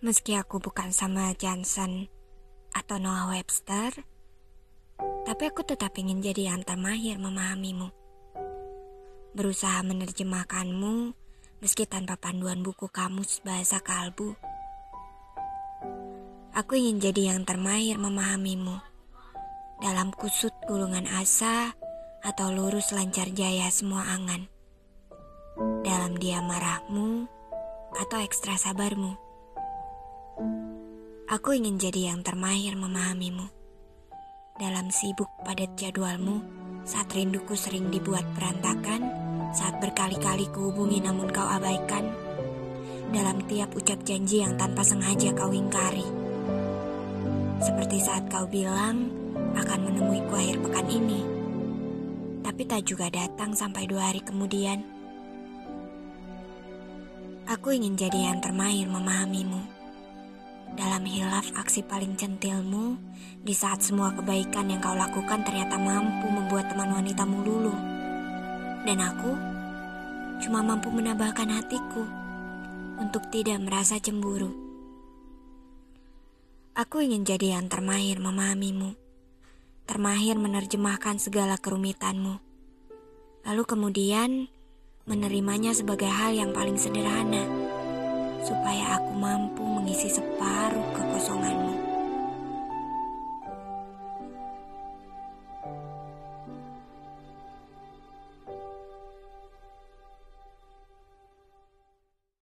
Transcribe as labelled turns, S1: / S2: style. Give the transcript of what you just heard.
S1: Meski aku bukan sama Johnson atau Noah Webster, tapi aku tetap ingin jadi yang termahir memahamimu. Berusaha menerjemahkanmu meski tanpa panduan buku kamus bahasa kalbu. Aku ingin jadi yang termahir memahamimu. Dalam kusut gulungan asa atau lurus lancar jaya semua angan. Dalam dia marahmu atau ekstra sabarmu. Aku ingin jadi yang termahir memahamimu. Dalam sibuk padat jadwalmu, saat rinduku sering dibuat berantakan, saat berkali-kali kuhubungi namun kau abaikan, dalam tiap ucap janji yang tanpa sengaja kau ingkari. Seperti saat kau bilang akan menemuiku akhir pekan ini, tapi tak juga datang sampai dua hari kemudian. Aku ingin jadi yang termahir memahamimu dalam hilaf aksi paling centilmu di saat semua kebaikan yang kau lakukan ternyata mampu membuat teman wanitamu luluh. Dan aku cuma mampu menambahkan hatiku untuk tidak merasa cemburu. Aku ingin jadi yang termahir memahamimu, termahir menerjemahkan segala kerumitanmu, lalu kemudian menerimanya sebagai hal yang paling sederhana supaya aku mampu mengisi separuh kekosonganmu.